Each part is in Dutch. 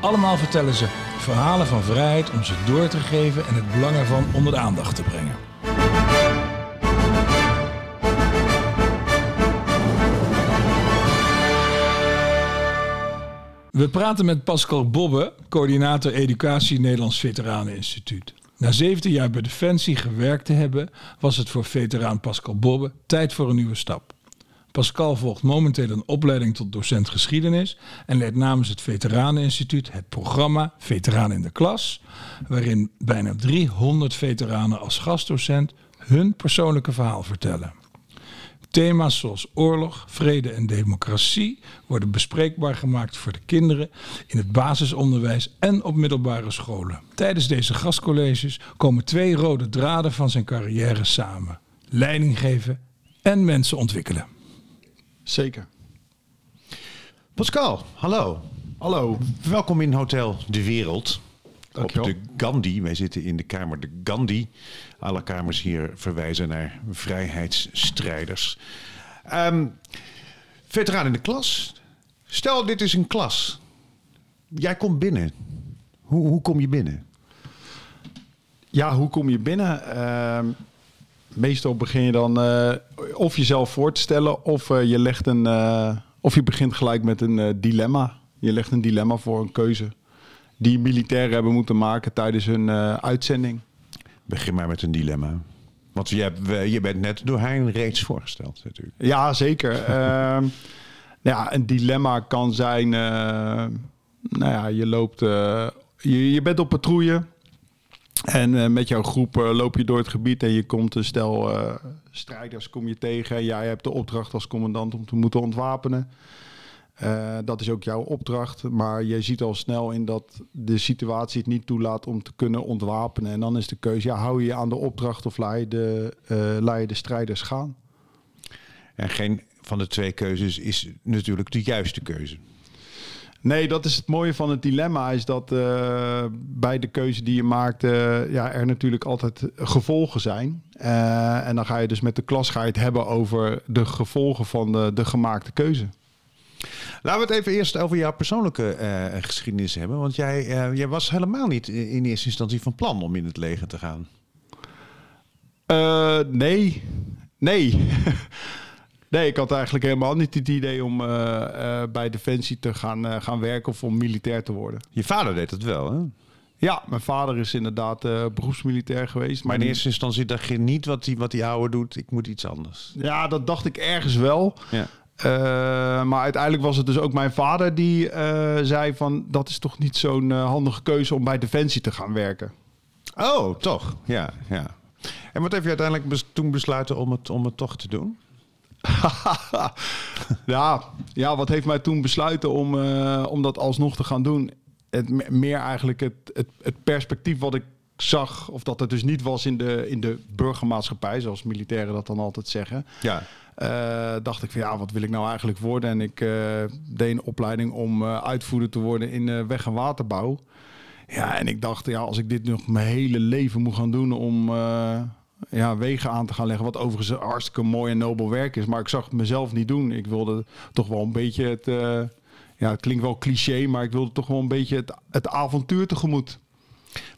Allemaal vertellen ze verhalen van vrijheid om ze door te geven en het belang ervan onder de aandacht te brengen. We praten met Pascal Bobbe, coördinator educatie Nederlands Veteraneninstituut. Na 17 jaar bij Defensie gewerkt te hebben, was het voor veteraan Pascal Bobbe tijd voor een nieuwe stap. Pascal volgt momenteel een opleiding tot docent geschiedenis en leidt namens het Veteraneninstituut het programma Veteraan in de Klas, waarin bijna 300 veteranen als gastdocent hun persoonlijke verhaal vertellen. Thema's zoals oorlog, vrede en democratie worden bespreekbaar gemaakt voor de kinderen in het basisonderwijs en op middelbare scholen. Tijdens deze gastcolleges komen twee rode draden van zijn carrière samen: leiding geven en mensen ontwikkelen. Zeker. Pascal, hallo. Hallo. Welkom in Hotel De Wereld. Dankjewel. Op de Gandhi. Wij zitten in de kamer De Gandhi. Alle kamers hier verwijzen naar vrijheidsstrijders. Ehm veteraan in de klas. Stel, dit is een klas. Jij komt binnen. Hoe, hoe kom je binnen? Ja, hoe kom je binnen? Ehm, meestal begin je dan eh, of jezelf voor te stellen of eh, je legt een eh, of je begint gelijk met een dilemma. Je legt een dilemma voor een keuze die militairen hebben moeten maken tijdens hun uitzending. Begin maar met een dilemma. Want je, hebt, je bent net door Hein reeds voorgesteld natuurlijk. Ja, zeker. Ehm, nou ja, een dilemma kan zijn, nou ja, je loopt, je, je bent op patrouille en eh, met jouw groep eh, loop je door het gebied en je komt een stel eh, strijders kom je tegen. Jij hebt de opdracht als commandant om te moeten ontwapenen. Dat is ook jouw opdracht, maar je ziet al snel in dat de situatie het niet toelaat om te kunnen ontwapenen. En dan is de keuze, ja, hou je aan de opdracht of laat je de, je de strijders gaan? En geen van de twee keuzes is natuurlijk de juiste keuze. Nee, dat is het mooie van het dilemma. Is dat eh, bij de keuze die je maakt, eh, ja, er natuurlijk altijd gevolgen zijn. Eh, en dan ga je dus met de klas ga je het hebben over de gevolgen van de, de gemaakte keuze. Laten we het even eerst over jouw persoonlijke geschiedenis hebben. Want jij, jij was helemaal niet in eerste instantie van plan om in het leger te gaan. Nee, nee. nee, ik had eigenlijk helemaal niet het idee om eh, eh, bij Defensie te gaan, eh, gaan werken of om militair te worden. Je vader deed het wel, hè? Ja, mijn vader is inderdaad beroepsmilitair geweest. Maar in die- eerste instantie dacht je niet wat die, wat die oude doet. Ik moet iets anders. Ja, dat dacht ik ergens wel. Ja. Maar uiteindelijk was het dus ook mijn vader die zei van... dat is toch niet zo'n handige keuze om bij Defensie te gaan werken. Oh, toch? Ja, ja. En wat heb je uiteindelijk bes- toen besluiten om het, om het toch te doen? ja, ja, wat heeft mij toen besluiten om, eh, om dat alsnog te gaan doen? Het, me- meer eigenlijk het, het, het perspectief wat ik zag... of dat het dus niet was in de, in de burgermaatschappij... zoals militairen dat dan altijd zeggen... Ja. Eh, dacht ik van ja, wat wil ik nou eigenlijk worden? En ik eh, deed een opleiding om uitvoerder te worden in weg- en waterbouw. Ja, en ik dacht, ja, als ik dit nog mijn hele leven moet gaan doen om ja, wegen aan te gaan leggen, wat overigens een hartstikke mooi en nobel werk is, maar ik zag het mezelf niet doen. Ik wilde toch wel een beetje het, eh, ja, het klinkt wel cliché, maar ik wilde toch wel een beetje het, het avontuur tegemoet.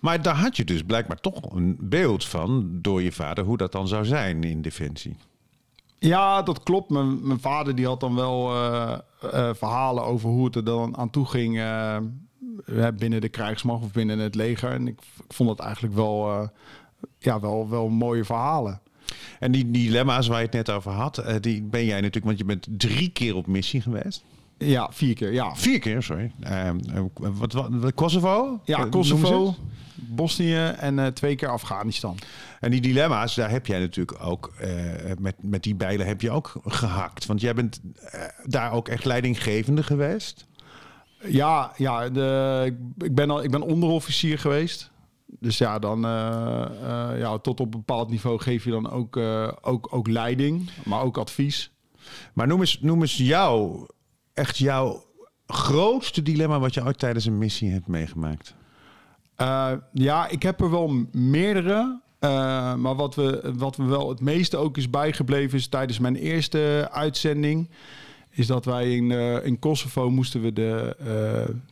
Maar daar had je dus blijkbaar toch een beeld van door je vader hoe dat dan zou zijn in Defensie. Ja, dat klopt. Mijn, mijn vader die had dan wel eh, eh, verhalen over hoe het er dan aan toe ging binnen de krijgsmacht of binnen het leger. En ik, ik vond dat eigenlijk wel, ja, wel, wel mooie verhalen. En die dilemma's waar je het net over had, eh, die ben jij natuurlijk, want je bent drie keer op missie geweest. Ja, vier keer. Ja, Vier keer, sorry. Eh, eh, wat, wat, wat- Kosovo? ja Eh, Kosovo? Bosnië en twee keer Afghanistan. En die dilemma's, daar heb jij natuurlijk ook, met, met die bijlen heb je ook gehakt. Want jij bent daar ook echt leidinggevende geweest. Ja, ja de, ik ben al, ik ben onderofficier geweest. Dus ja, dan eh, eh, ja, tot op een bepaald niveau geef je dan ook, eh, ook, ook leiding, maar ook advies. Maar noem eens, noem eens jou, echt jouw grootste dilemma wat je ooit tijdens een missie hebt meegemaakt. Ja, ik heb er wel meerdere. Maar wat, we, wat me wel het meeste ook is bijgebleven is tijdens mijn eerste uitzending. Is dat wij in, uh, in Kosovo moesten we de,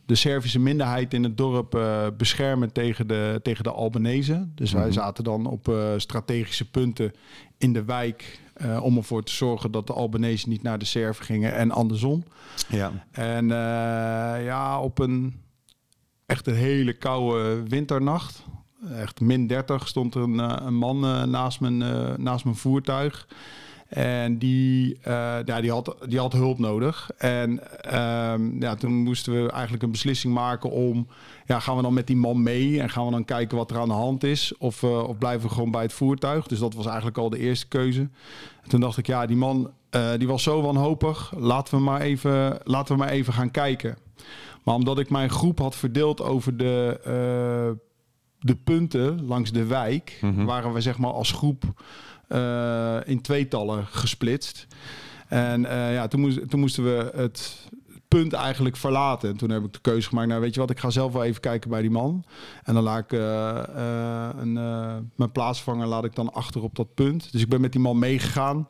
de Servische minderheid in het dorp beschermen tegen de, tegen de Albanese. Dus wij zaten dan op strategische punten in de wijk. om ervoor te zorgen dat de Albanese niet naar de Serven gingen en andersom. Ja. En ja, op een echt een hele koude winternacht. Echt min 30 stond er een, een man naast, mijn, naast mijn voertuig. En die, uh, ja, die, had, die had hulp nodig. En ja, toen moesten we eigenlijk een beslissing maken om... Ja, gaan we dan met die man mee en gaan we dan kijken wat er aan de hand is? Of, of blijven we gewoon bij het voertuig? Dus dat was eigenlijk al de eerste keuze. En toen dacht ik, ja, die man die was zo wanhopig. Laten we, maar even, laten we maar even gaan kijken. Maar omdat ik mijn groep had verdeeld over de, uh, de punten langs de wijk, mm -hmm. waren we zeg maar als groep uh, in tweetallen gesplitst. En uh, ja, toen, moest, toen moesten we het punt eigenlijk verlaten. En toen heb ik de keuze gemaakt, nou weet je wat, ik ga zelf wel even kijken bij die man. En dan laat ik een, mijn plaatsvanger laat ik dan achter op dat punt. Dus ik ben met die man meegegaan.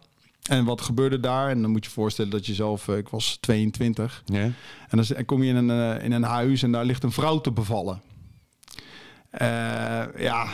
En wat gebeurde daar? En dan moet je je voorstellen dat je zelf, ik was 22. Ja. En dan kom je in een, in een huis en daar ligt een vrouw te bevallen. Uh, ja,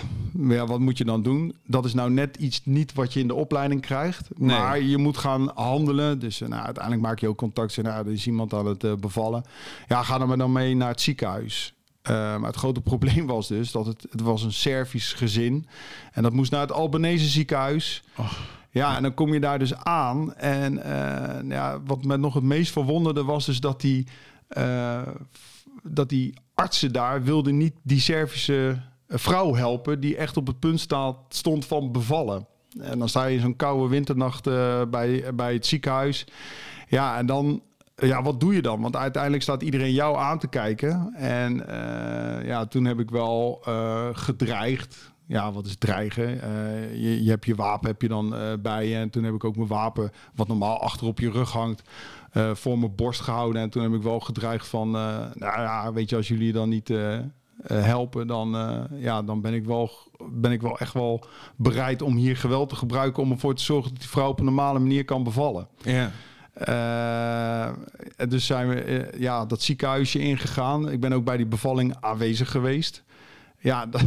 ja, wat moet je dan doen? Dat is nou net iets niet wat je in de opleiding krijgt. Nee. Maar je moet gaan handelen. Dus uh, nou, uiteindelijk maak je ook contact. Nou, er is iemand aan het uh, bevallen. Ja, ga dan maar dan mee naar het ziekenhuis. maar het grote probleem was dus dat het, het was een Servisch gezin. En dat moest naar het Albanese ziekenhuis. Oh. Ja, en dan kom je daar dus aan. En uh, ja, wat me nog het meest verwonderde was dus dat die, uh, dat die artsen daar wilden niet die Servische vrouw helpen... die echt op het punt staat, stond van bevallen. En dan sta je in zo'n koude winternacht uh, bij, bij het ziekenhuis. Ja, en dan... Ja, wat doe je dan? Want uiteindelijk staat iedereen jou aan te kijken. En ja, toen heb ik wel gedreigd ja, wat is dreigen? Je, je hebt je wapen heb je dan bij je. En toen heb ik ook mijn wapen, wat normaal achter op je rug hangt, uh, voor mijn borst gehouden. En toen heb ik wel gedreigd van, nou ja, weet je, als jullie dan niet helpen, dan, ja, dan ben ik, wel, ben ik wel echt wel bereid om hier geweld te gebruiken om ervoor te zorgen dat die vrouw op een normale manier kan bevallen. Ja. Uh, dus zijn we uh, ja, dat ziekenhuisje ingegaan. Ik ben ook bij die bevalling aanwezig geweest. Ja, dat,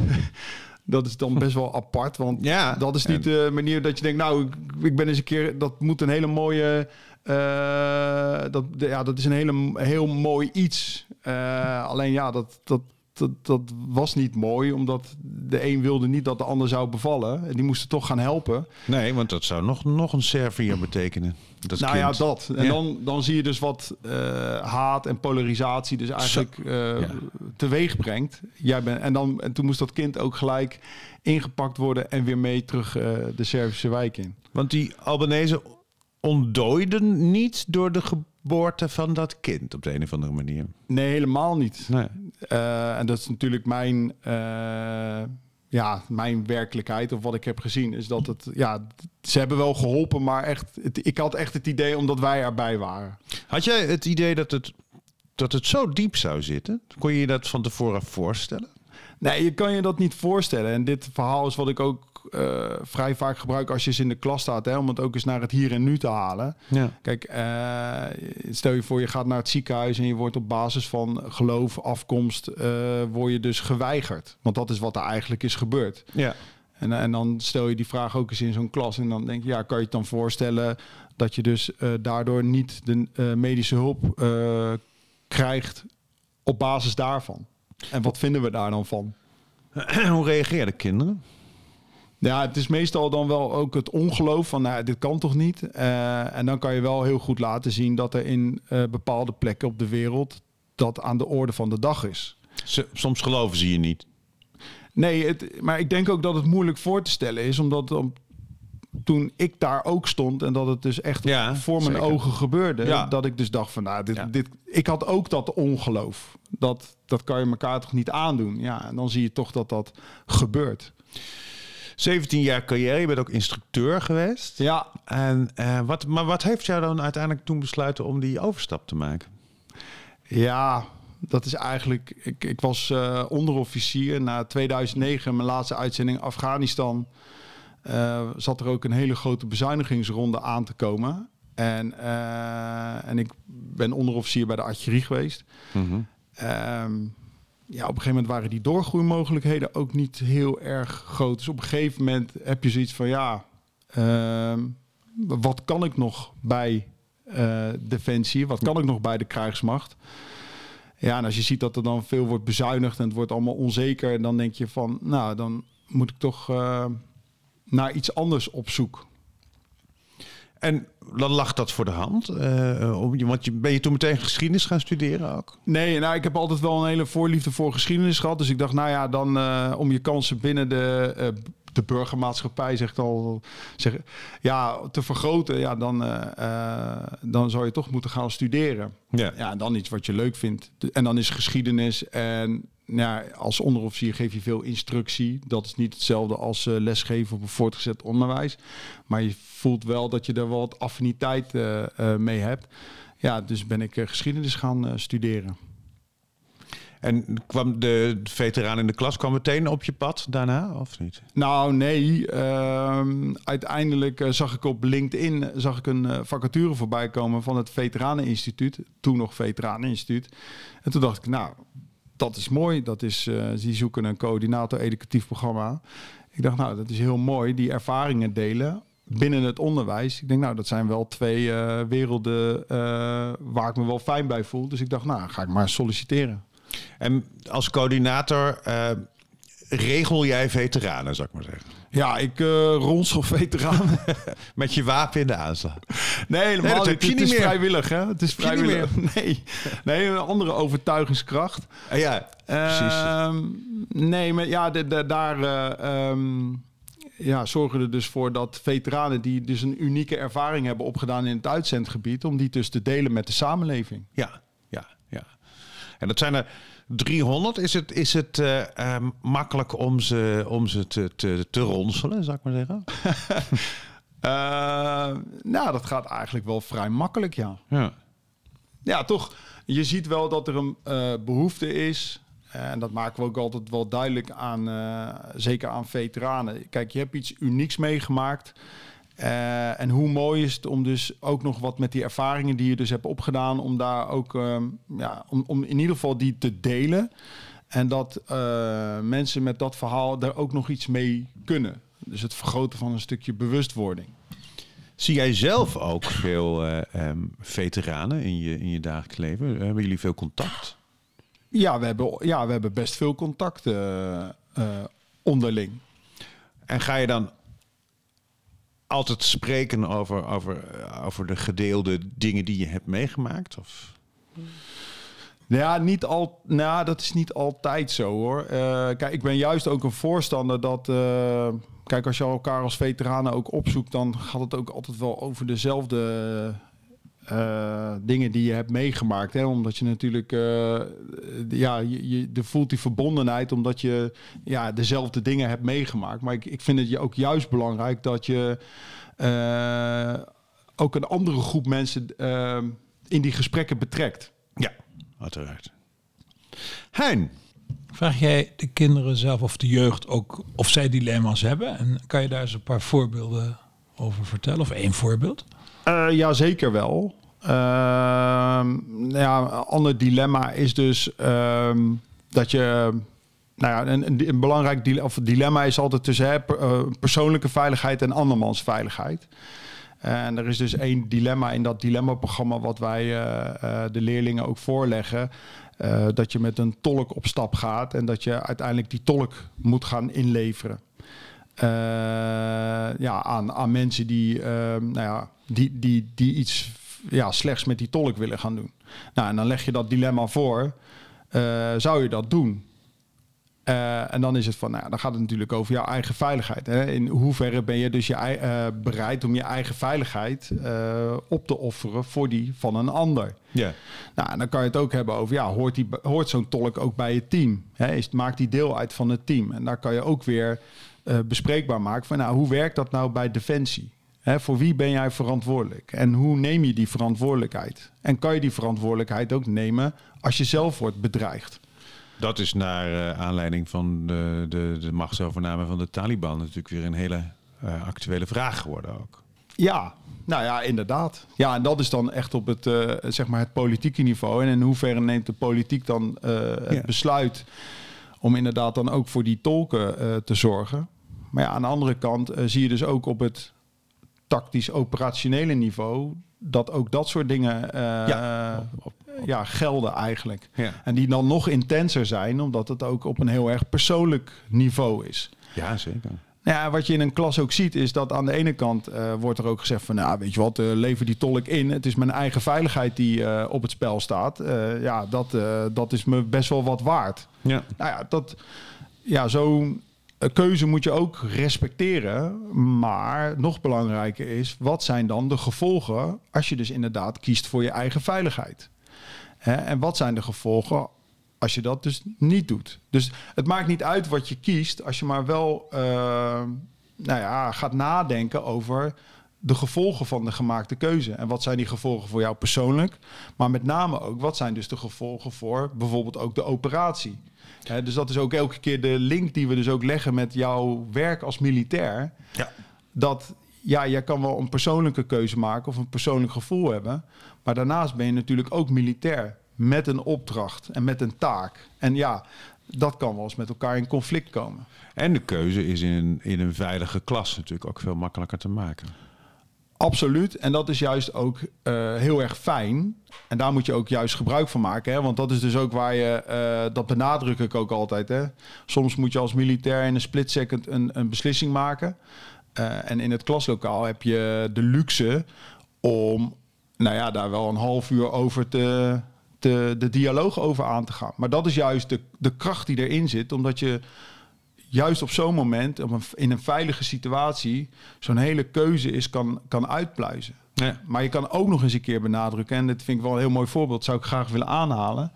dat is dan best wel apart. Want ja, dat is niet de manier dat je denkt, nou, ik, ik ben eens een keer, dat moet een hele mooie. Uh, dat, ja, dat is een hele, heel mooi iets. Uh, alleen ja, dat, dat, dat, dat was niet mooi, omdat de een wilde niet dat de ander zou bevallen. En die moesten toch gaan helpen. Nee, want dat zou nog, nog een Serviër betekenen. Dat nou kind. ja, dat. En ja. Dan, dan zie je dus wat uh, haat en polarisatie dus eigenlijk uh, ja. teweeg brengt. Jij bent, en, dan, en toen moest dat kind ook gelijk ingepakt worden en weer mee terug uh, de Servische wijk in. Want die Albanese ontdooiden niet door de geboorte van dat kind op de een of andere manier. Nee, helemaal niet. Nee. Uh, en dat is natuurlijk mijn, uh, ja, mijn werkelijkheid of wat ik heb gezien. Is dat het, ja, ze hebben wel geholpen, maar echt, het, ik had echt het idee omdat wij erbij waren. Had jij het idee dat het, dat het zo diep zou zitten? Kon je je dat van tevoren voorstellen? Nee, je kan je dat niet voorstellen. En dit verhaal is wat ik ook uh, vrij vaak gebruik als je eens in de klas staat, hè, om het ook eens naar het hier en nu te halen. Ja. Kijk, uh, stel je voor, je gaat naar het ziekenhuis en je wordt op basis van geloof, afkomst, uh, word je dus geweigerd. Want dat is wat er eigenlijk is gebeurd. Ja. En, en dan stel je die vraag ook eens in zo'n klas en dan denk je, ja, kan je het dan voorstellen dat je dus daardoor niet de medische hulp krijgt op basis daarvan? En wat vinden we daar dan van? Hoe reageerden kinderen? Ja, het is meestal dan wel ook het ongeloof van, nou, dit kan toch niet? Uh, en dan kan je wel heel goed laten zien dat er in uh, bepaalde plekken op de wereld dat aan de orde van de dag is. Soms geloven ze je niet. Nee, het, maar ik denk ook dat het moeilijk voor te stellen is, omdat op, toen ik daar ook stond en dat het dus echt Ja, voor mijn zeker. ogen gebeurde, Ja. dat ik dus dacht van, nou, dit, Ja. dit, ik had ook dat ongeloof. Dat, dat kan je elkaar toch niet aandoen. Ja, en dan zie je toch dat dat gebeurt. 17 jaar carrière, je bent ook instructeur geweest. Ja, En, eh, wat, maar wat heeft jou dan uiteindelijk toen besluiten om die overstap te maken? Ja, dat is eigenlijk. Ik, ik was eh, onderofficier na 2009, mijn laatste uitzending Afghanistan. eh, zat er ook een hele grote bezuinigingsronde aan te komen. En, en ik ben onderofficier bij de artillerie geweest. Ehm, ja, op een gegeven moment waren die doorgroeimogelijkheden ook niet heel erg groot. Dus op een gegeven moment heb je zoiets van ja, ehm, wat kan ik nog bij eh, Defensie? Wat kan ik nog bij de krijgsmacht? Ja, en als je ziet dat er dan veel wordt bezuinigd en het wordt allemaal onzeker, dan denk je van, nou, dan moet ik toch eh, naar iets anders op zoek. En dan lag dat voor de hand? je- want je, ben je toen meteen geschiedenis gaan studeren ook? Nee, nou, ik heb altijd wel een hele voorliefde voor geschiedenis gehad. Dus ik dacht, nou ja, dan eh, om je kansen binnen de, de burgermaatschappij, zegt al, zeg, ja, te vergroten, ja, dan, eh, eh, dan zou je toch moeten gaan studeren. Ja. Ja, dan iets wat je leuk vindt. En dan is geschiedenis. En nou ja, als onderofficier geef je veel instructie. Dat is niet hetzelfde als eh, lesgeven op een voortgezet onderwijs. Maar je voelt wel dat je er wel wat affiniteit mee hebt. Ja, dus ben ik geschiedenis gaan studeren. En kwam de veteraan in de klas kwam meteen op je pad daarna, of niet? Nou, nee. Ehm, uiteindelijk eh, zag ik op LinkedIn zag ik een eh, vacature voorbij komen van het Veteraneninstituut. Toen nog Veteraneninstituut. En toen dacht ik, nou, dat is mooi. Dat is, eh die zoeken een coördinator educatief programma. Ik dacht, nou, dat is heel mooi. Die ervaringen delen binnen het onderwijs. Ik denk, nou, dat zijn wel twee werelden waar ik me wel fijn bij voel. Dus ik dacht, nou, ga ik maar solliciteren. En als coördinator eh, regel jij veteranen, zou ik maar zeggen. Ja, ik eh ronsel veteranen. Met je wapen in de aanslag. Nee, helemaal dat niet. heb je het niet is meer. vrijwillig, hè? Het is vrijwillig. Nee. nee, een andere overtuigingskracht. Ah, ja, precies. Ehm, nee, maar ja, de, de- daar ehm, ja, zorgen er dus voor dat veteranen die dus een unieke ervaring hebben opgedaan in het uitzendgebied, om die dus te delen met de samenleving. Ja. En dat zijn er 300. Is het, is het eh, eh, makkelijk om ze, om ze te, te, te ronselen, zou ik maar zeggen? Eh, nou, dat gaat eigenlijk wel vrij makkelijk, ja. Ja. Ja, toch. Je ziet wel dat er een eh, behoefte is. En dat maken we ook altijd wel duidelijk aan, zeker aan veteranen. Kijk, je hebt iets unieks meegemaakt. Eh, en hoe mooi is het om dus ook nog wat met die ervaringen die je dus hebt opgedaan, om daar ook, ehm, ja, om, om in ieder geval die te delen. En dat eh, mensen met dat verhaal daar ook nog iets mee kunnen. Dus het vergroten van een stukje bewustwording. Zie jij zelf ook veel eh, ehm, veteranen in je, in je dagelijks leven? Hebben jullie veel contact? Ja, we hebben, ja, we hebben best veel contact eh, onderling. En ga je dan altijd spreken over, over, over de gedeelde dingen die je hebt meegemaakt? Of? Ja, niet al, nou, dat is niet altijd zo hoor. Eh, kijk, ik ben juist ook een voorstander dat. eh, kijk, als je elkaar als veteranen ook opzoekt, dan gaat het ook altijd wel over dezelfde eh, dingen die je hebt meegemaakt. Hè? Omdat je natuurlijk, eh, ja, je, je er voelt die verbondenheid omdat je ja, dezelfde dingen hebt meegemaakt. Maar ik, ik vind het je ook juist belangrijk dat je eh, ook een andere groep mensen in die gesprekken betrekt. Ja, uiteraard. Hein, Vraag jij de kinderen zelf of de jeugd ook of zij dilemma's hebben? En kan je daar eens een paar voorbeelden over vertellen? Of één voorbeeld? Eh ja, zeker wel. Ehm, nou ja, een ander dilemma is dus ehm, dat je... Nou ja, een, een, belangrijk dilemma is altijd tussen hè, eh, persoonlijke veiligheid en andermans veiligheid. En er is dus één dilemma in dat dilemma-programma wat wij eh, de leerlingen ook voorleggen. dat je met een tolk op stap gaat en dat je uiteindelijk die tolk moet gaan inleveren. Eh, ja, aan, aan mensen die, ehm, nou ja, die, die, die iets ja, slechts met die tolk willen gaan doen. Nou, en dan leg je dat dilemma voor. Eh, zou je dat doen? Eh, en dan is het van, nou, dan gaat het natuurlijk over jouw eigen veiligheid. Hè? In hoeverre ben je dus je, ei- bereid om je eigen veiligheid op te offeren voor die van een ander? Ja. Nou, en dan kan je het ook hebben over, ja, hoort, die, hoort zo'n tolk ook bij je team? Hè? Is, maakt die deel uit van het team? En daar kan je ook weer eh, bespreekbaar maken van, nou, hoe werkt dat nou bij Defensie? Voor wie ben jij verantwoordelijk? En hoe neem je die verantwoordelijkheid? En kan je die verantwoordelijkheid ook nemen als je zelf wordt bedreigd? Dat is naar eh, aanleiding van de, de, de machtsovername van de Taliban natuurlijk weer een hele eh, actuele vraag geworden ook. Ja, nou ja, inderdaad. Ja, en dat is dan echt op het, zeg maar het politieke niveau. En in hoeverre neemt de politiek dan het Ja. besluit om inderdaad dan ook voor die tolken te zorgen. Maar ja, aan de andere kant eh, zie je dus ook op het tactisch-operationele niveau dat ook dat soort dingen eh, Ja. ja, gelden eigenlijk. Ja. En die dan nog intenser zijn, omdat het ook op een heel erg persoonlijk niveau is. Ja, zeker. Nou ja, wat je in een klas ook ziet, is dat aan de ene kant eh, wordt er ook gezegd van, nou, weet je wat, eh, lever die tolk in. Het is mijn eigen veiligheid die eh, op het spel staat. Eh, ja, dat, eh, dat is me best wel wat waard. Ja. Nou ja, dat, ja eh, keuze moet je ook respecteren. Maar nog belangrijker is, wat zijn dan de gevolgen als je dus inderdaad kiest voor je eigen veiligheid? Hè, en wat zijn de gevolgen als je dat dus niet doet? Dus het maakt niet uit wat je kiest, als je maar wel eh, nou ja, gaat nadenken over de gevolgen van de gemaakte keuze. En wat zijn die gevolgen voor jou persoonlijk? Maar met name ook, wat zijn dus de gevolgen voor bijvoorbeeld ook de operatie? Dus dat is ook elke keer de link die we dus ook leggen met jouw werk als militair. Ja. Dat ja, jij kan wel een persoonlijke keuze maken of een persoonlijk gevoel hebben. Maar daarnaast ben je natuurlijk ook militair. Met een opdracht en met een taak. En ja, dat kan wel eens met elkaar in conflict komen. En de keuze is in in een veilige klas natuurlijk ook veel makkelijker te maken. Absoluut. En dat is juist ook eh, heel erg fijn. En daar moet je ook juist gebruik van maken. Hè? Want dat is dus ook waar je, eh, dat benadruk ik ook altijd. Hè? Soms moet je als militair in een split second een, een beslissing maken. Eh, en in het klaslokaal heb je de luxe om, nou ja, daar wel een half uur over te, de dialoog over aan te gaan. Maar dat is juist de, de kracht die erin zit, omdat je juist op zo'n moment, op een, in een veilige situatie, zo'n hele keuze is kan, kan uitpluizen. Ja. Maar je kan ook nog eens een keer benadrukken, en dit vind ik wel een heel mooi voorbeeld, zou ik graag willen aanhalen.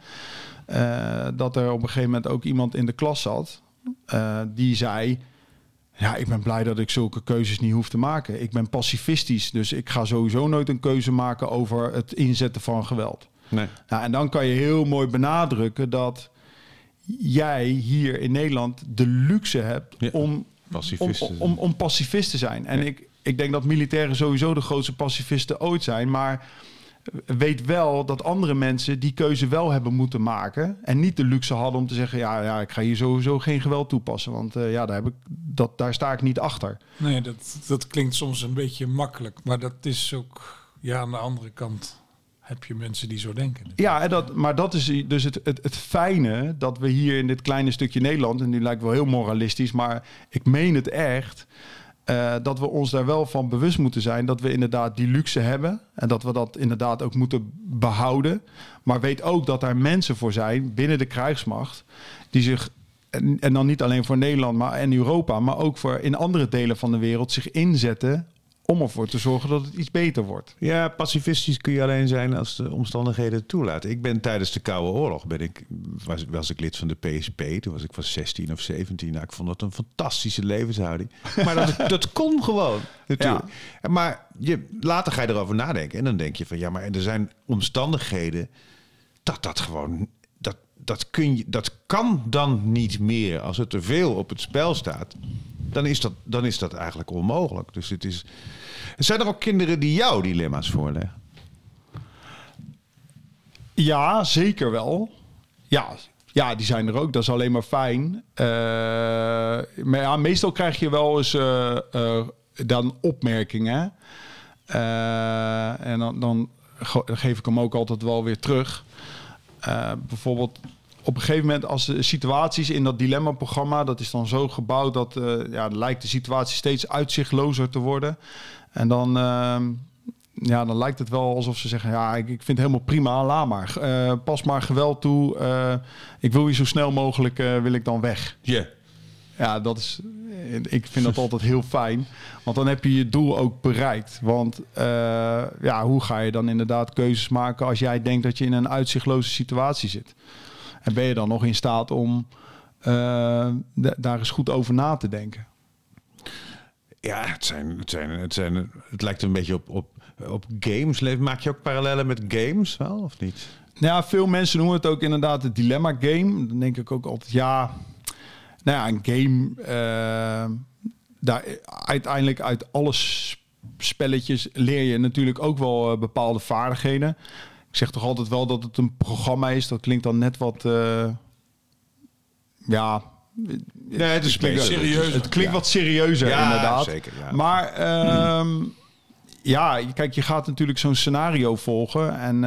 eh, dat er op een gegeven moment ook iemand in de klas zat eh, die zei. Ja, ik ben blij dat ik zulke keuzes niet hoef te maken. Ik ben pacifistisch, dus ik ga sowieso nooit een keuze maken over het inzetten van geweld. Nee. Nou, en dan kan je heel mooi benadrukken dat jij hier in Nederland de luxe hebt Ja, om, om, pacifist te om, zijn. om, om pacifist te zijn. En ik, ik denk dat militairen sowieso de grootste pacifisten ooit zijn. Maar weet wel dat andere mensen die keuze wel hebben moeten maken. En niet de luxe hadden om te zeggen: ja, ja ik ga hier sowieso geen geweld toepassen. Want eh, ja, daar, heb ik, dat, daar sta ik niet achter. Nee, dat, dat klinkt soms een beetje makkelijk. Maar dat is ook, ja, aan de andere kant heb je mensen die zo denken. Ja, en dat, maar dat is dus het, het, het fijne dat we hier in dit kleine stukje Nederland, en nu lijkt wel heel moralistisch, maar ik meen het echt, eh, dat we ons daar wel van bewust moeten zijn dat we inderdaad die luxe hebben en dat we dat inderdaad ook moeten behouden. Maar weet ook dat daar mensen voor zijn binnen de krijgsmacht die zich en, en dan niet alleen voor Nederland maar en Europa, maar ook voor in andere delen van de wereld zich inzetten om ervoor te zorgen dat het iets beter wordt. Ja, pacifistisch kun je alleen zijn als de omstandigheden het toelaten. Ik ben tijdens de Koude Oorlog ben ik, was, was ik lid van de PSP. Toen was ik van 16 of 17. Nou, ik vond dat een fantastische levenshouding. Maar dat, dat kon gewoon. Natuurlijk. Maar je, later ga je erover nadenken. En dan denk je van ja, maar er zijn omstandigheden dat dat gewoon. Dat, kun je, dat kan dan niet meer. Als er te veel op het spel staat, dan is dat, dan is dat eigenlijk onmogelijk. Dus het is. Zijn er ook kinderen die jouw dilemma's voorleggen? Ja, zeker wel. Ja, ja, die zijn er ook. Dat is alleen maar fijn. Eh, maar meestal krijg je wel eens eh, eh, dan opmerkingen. En dan, dan ge- geef ik hem ook altijd wel weer terug. Eh, bijvoorbeeld op een gegeven moment als de situaties in dat dilemma-programma... dat is dan zo gebouwd dat eh, ja, lijkt de situatie steeds uitzichtlozer te worden. En dan... ehm, ja, dan lijkt het wel alsof ze zeggen: Ja, ik, ik vind het helemaal prima, laat maar. Eh, pas maar geweld toe. Ik wil hier zo snel mogelijk wil ik dan weg. Ja. Ja, dat is. Ik vind dat altijd heel fijn. Want dan heb je je doel ook bereikt. Want eh, ja, hoe ga je dan inderdaad keuzes maken als jij denkt dat je in een uitzichtloze situatie zit? En ben je dan nog in staat om eh, daar eens goed over na te denken? Ja, het, zijn, het, zijn, het, zijn, het lijkt een beetje op, op, op games. Maak je ook parallellen met games wel, of niet? Nou ja, veel mensen noemen het ook inderdaad het dilemma game. Dan denk ik ook altijd, ja, nou ja, een game, eh, daar uiteindelijk uit alle spelletjes leer je natuurlijk ook wel eh, bepaalde vaardigheden. Ik zeg toch altijd wel dat het een programma is. Dat klinkt dan net wat, eh, ja, Nee, het is klinkt- serieus. Het klinkt wat serieuzer Ja, inderdaad. zeker, ja. Maar ehm, ja, kijk, je gaat natuurlijk zo'n scenario volgen. En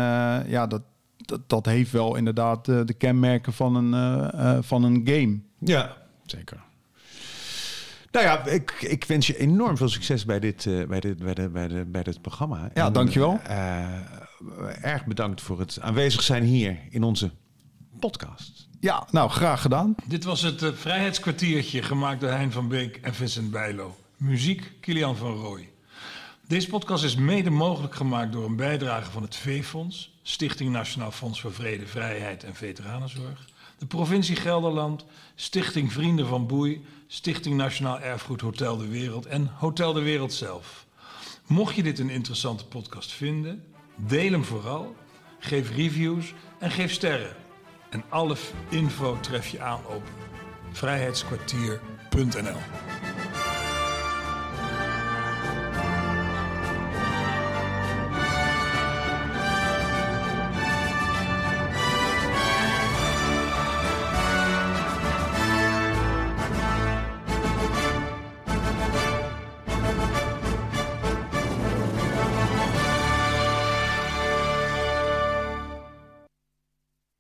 ja, dat, dat, dat heeft wel inderdaad de kenmerken van een, van een game. Ja, zeker. Nou ja, ik, ik wens je enorm veel succes bij dit, eh, bij dit, bij de, bij de, bij dit programma. Ja, dankjewel. eh, erg bedankt voor het aanwezig zijn hier in onze podcast. Ja, nou, graag gedaan. Dit was het eh, Vrijheidskwartiertje, gemaakt door Hein van Beek en Vincent Bijlo. Muziek Kilian van Rooij. Deze podcast is mede mogelijk gemaakt door een bijdrage van het V-Fonds, Stichting Nationaal Fonds voor Vrede, Vrijheid en Veteranenzorg, de provincie Gelderland, Stichting Vrienden van Boei, Stichting Nationaal Erfgoed Hotel de Wereld en Hotel de Wereld zelf. Mocht je dit een interessante podcast vinden, deel hem vooral, geef reviews en geef sterren. En alle info tref je aan op vrijheidskwartier.nl.